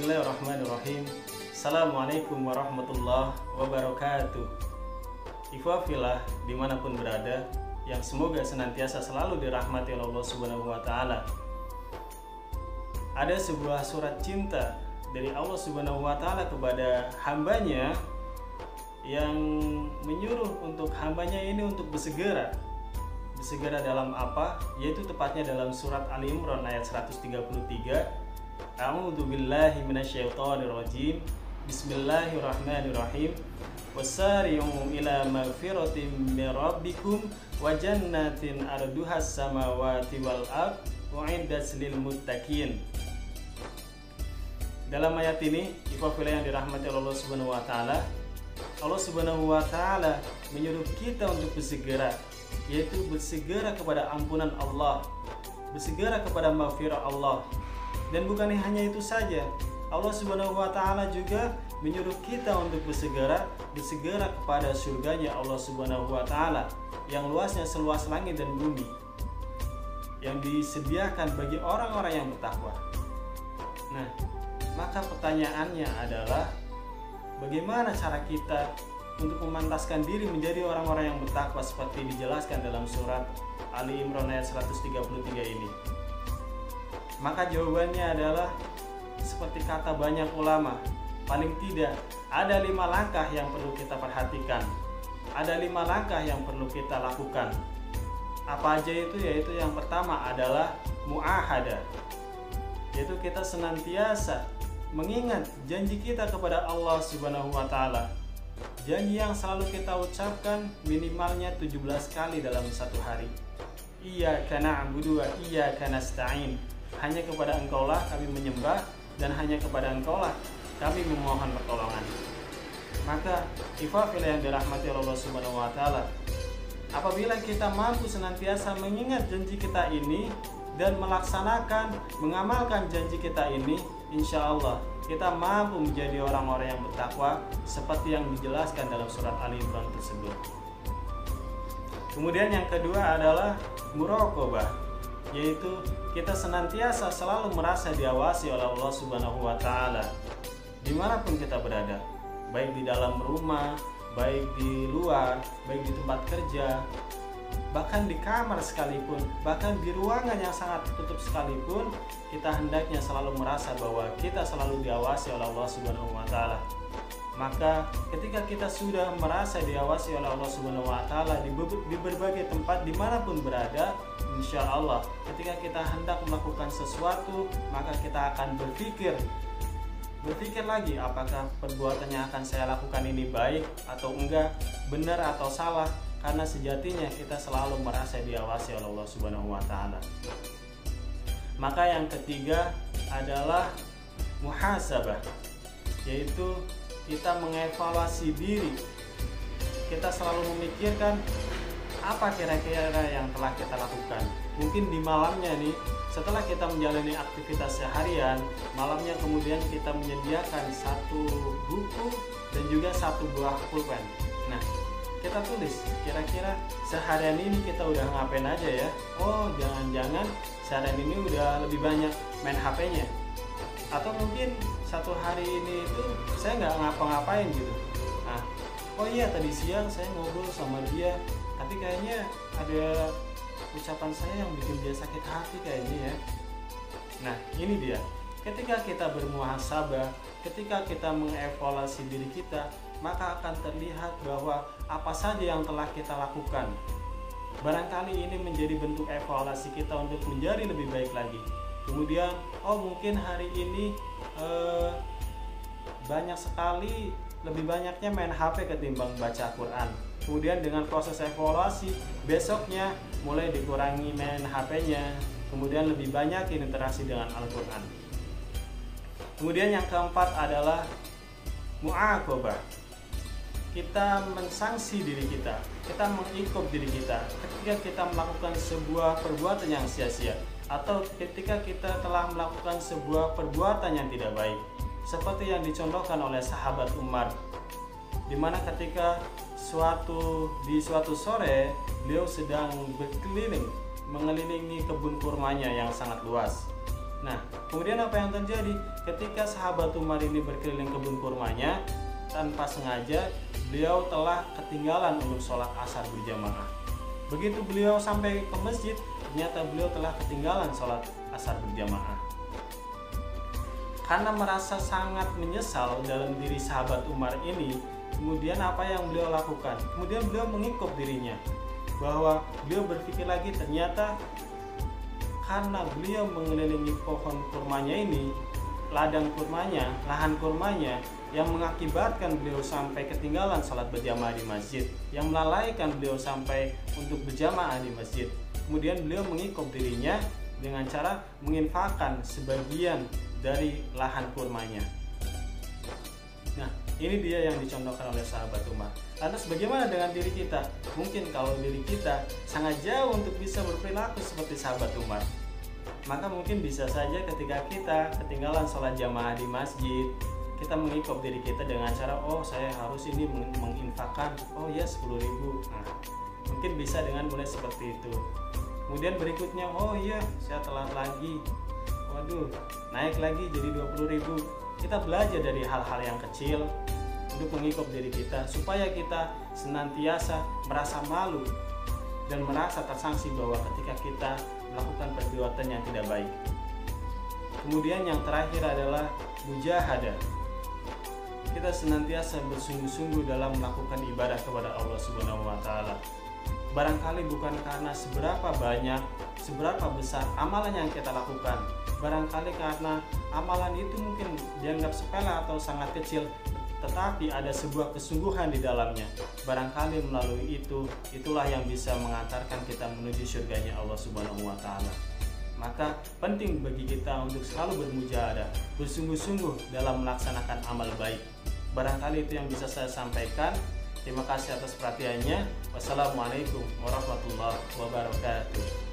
Bismillahirrahmanirrahim. Assalamualaikum warahmatullahi wabarakatuh. Ikhwafilah di mana pun berada Yang semoga senantiasa selalu dirahmati Allah subhanahu wa ta'ala. Ada sebuah surat cinta dari Allah subhanahu wa ta'ala kepada hambanya Yang menyuruh untuk hambanya ini untuk bersegera. Bersegera dalam apa? Yaitu tepatnya dalam surat Ali Imran ayat 133 A'udzu billahi minasyaitonir rajim. Bismillahirrahmanirrahim. Wasari'u ila magfiratin min rabbikum wa jannatin arduhas samawati wal ard u'iddat lil muttaqin. Dalam ayat ini, ikhwah yang dirahmati Allah Subhanahu wa taala, Allah Subhanahu wa taala menyuruh kita untuk bersegera, yaitu bersegera kepada ampunan Allah, bersegera kepada maghfirah Allah, dan bukan hanya itu saja, Allah Subhanahu wa taala juga menyuruh kita untuk bersegera bersegera kepada surganya Allah Subhanahu wa taala yang luasnya seluas langit dan bumi yang disediakan bagi orang-orang yang bertakwa. Nah, maka pertanyaannya adalah bagaimana cara kita untuk memantaskan diri menjadi orang-orang yang bertakwa seperti dijelaskan dalam surat Ali Imran ayat 133 ini. Maka jawabannya adalah seperti kata banyak ulama, paling tidak ada lima langkah yang perlu kita perhatikan. Ada lima langkah yang perlu kita lakukan. Apa aja itu? Yaitu yang pertama adalah muahada, yaitu kita senantiasa mengingat janji kita kepada Allah Subhanahu wa taala. Janji yang selalu kita ucapkan minimalnya 17 kali dalam satu hari. Iya karena abudu wa iya karena stain hanya kepada engkaulah kami menyembah dan hanya kepada engkaulah kami memohon pertolongan. Maka ifafil yang dirahmati Allah Subhanahu wa taala. Apabila kita mampu senantiasa mengingat janji kita ini dan melaksanakan, mengamalkan janji kita ini, insya Allah kita mampu menjadi orang-orang yang bertakwa seperti yang dijelaskan dalam surat Ali Imran tersebut. Kemudian yang kedua adalah murokobah, yaitu kita senantiasa selalu merasa diawasi oleh Allah Subhanahu wa taala. Di mana pun kita berada baik di dalam rumah baik di luar baik di tempat kerja bahkan di kamar sekalipun bahkan di ruangan yang sangat tertutup sekalipun kita hendaknya selalu merasa bahwa kita selalu diawasi oleh Allah Subhanahu wa taala. Maka ketika kita sudah merasa diawasi oleh Allah Subhanahu wa taala di, di berbagai tempat di mana pun berada, insya Allah ketika kita hendak melakukan sesuatu, maka kita akan berpikir berpikir lagi apakah perbuatan yang akan saya lakukan ini baik atau enggak, benar atau salah, karena sejatinya kita selalu merasa diawasi oleh Allah Subhanahu wa taala. Maka yang ketiga adalah muhasabah, yaitu kita mengevaluasi diri kita selalu memikirkan apa kira-kira yang telah kita lakukan? Mungkin di malamnya nih setelah kita menjalani aktivitas seharian malamnya kemudian kita menyediakan satu buku dan juga satu buah pulpen. Nah kita tulis kira-kira seharian ini kita udah ngapain aja ya? Oh jangan-jangan seharian ini udah lebih banyak main HP-nya atau mungkin satu hari ini itu saya nggak ngapa-ngapain gitu. Nah oh iya tadi siang saya ngobrol sama dia tapi kayaknya ada ucapan saya yang bikin dia sakit hati kayaknya ya. Nah ini dia. Ketika kita bermuhasabah ketika kita mengevaluasi diri kita maka akan terlihat bahwa apa saja yang telah kita lakukan barangkali ini menjadi bentuk evaluasi kita untuk menjadi lebih baik lagi. Kemudian oh mungkin hari ini eh, banyak sekali lebih banyaknya main HP ketimbang baca Quran. Kemudian dengan proses evaluasi, besoknya mulai dikurangi main HP-nya, kemudian lebih banyak interaksi dengan Al-Quran. Kemudian yang keempat adalah mu'akobah. Kita mensanksi diri kita, kita mengikop diri kita ketika kita melakukan sebuah perbuatan yang sia-sia atau ketika kita telah melakukan sebuah perbuatan yang tidak baik seperti yang dicontohkan oleh sahabat Umar di mana ketika suatu di suatu sore beliau sedang berkeliling mengelilingi kebun kurmanya yang sangat luas. Nah, Kemudian apa yang terjadi? Ketika sahabat Umar ini berkeliling kebun kurmanya, tanpa sengaja beliau telah ketinggalan untuk sholat asar berjamaah. Begitu beliau sampai ke masjid, ternyata beliau telah ketinggalan sholat asar berjamaah. Karena merasa sangat menyesal dalam diri sahabat Umar ini, kemudian apa yang beliau lakukan? Kemudian beliau mengikut dirinya bahwa beliau berpikir lagi ternyata karena beliau mengelilingi pohon kurmanya ini, ladang kurmanya, lahan kurmanya yang mengakibatkan beliau sampai ketinggalan sholat berjamaah di masjid, yang melalaikan beliau sampai untuk berjamaah di masjid. Kemudian beliau mengikut dirinya dengan cara menginfakkan sebagian dari lahan kurmanya. Nah, ini dia yang dicontohkan oleh sahabat Umar. Lantas bagaimana dengan diri kita? Mungkin kalau diri kita sangat jauh untuk bisa berperilaku seperti sahabat Umar maka mungkin bisa saja ketika kita ketinggalan sholat jamaah di masjid kita mengikop diri kita dengan cara oh saya harus ini menginfakkan oh ya 10 ribu nah mungkin bisa dengan mulai seperti itu kemudian berikutnya oh iya saya telat lagi waduh naik lagi jadi 20 ribu kita belajar dari hal-hal yang kecil untuk mengikop diri kita supaya kita senantiasa merasa malu dan merasa tersanksi bahwa ketika kita melakukan perbuatan yang tidak baik. Kemudian yang terakhir adalah mujahadah. Kita senantiasa bersungguh-sungguh dalam melakukan ibadah kepada Allah Subhanahu wa taala. Barangkali bukan karena seberapa banyak, seberapa besar amalan yang kita lakukan. Barangkali karena amalan itu mungkin dianggap sepele atau sangat kecil, tetapi ada sebuah kesungguhan di dalamnya. Barangkali melalui itu, itulah yang bisa mengantarkan kita menuju surganya Allah Subhanahu wa taala. Maka penting bagi kita untuk selalu bermujahadah, bersungguh-sungguh dalam melaksanakan amal baik. Barangkali itu yang bisa saya sampaikan. Terima kasih atas perhatiannya. Wassalamualaikum warahmatullahi wabarakatuh.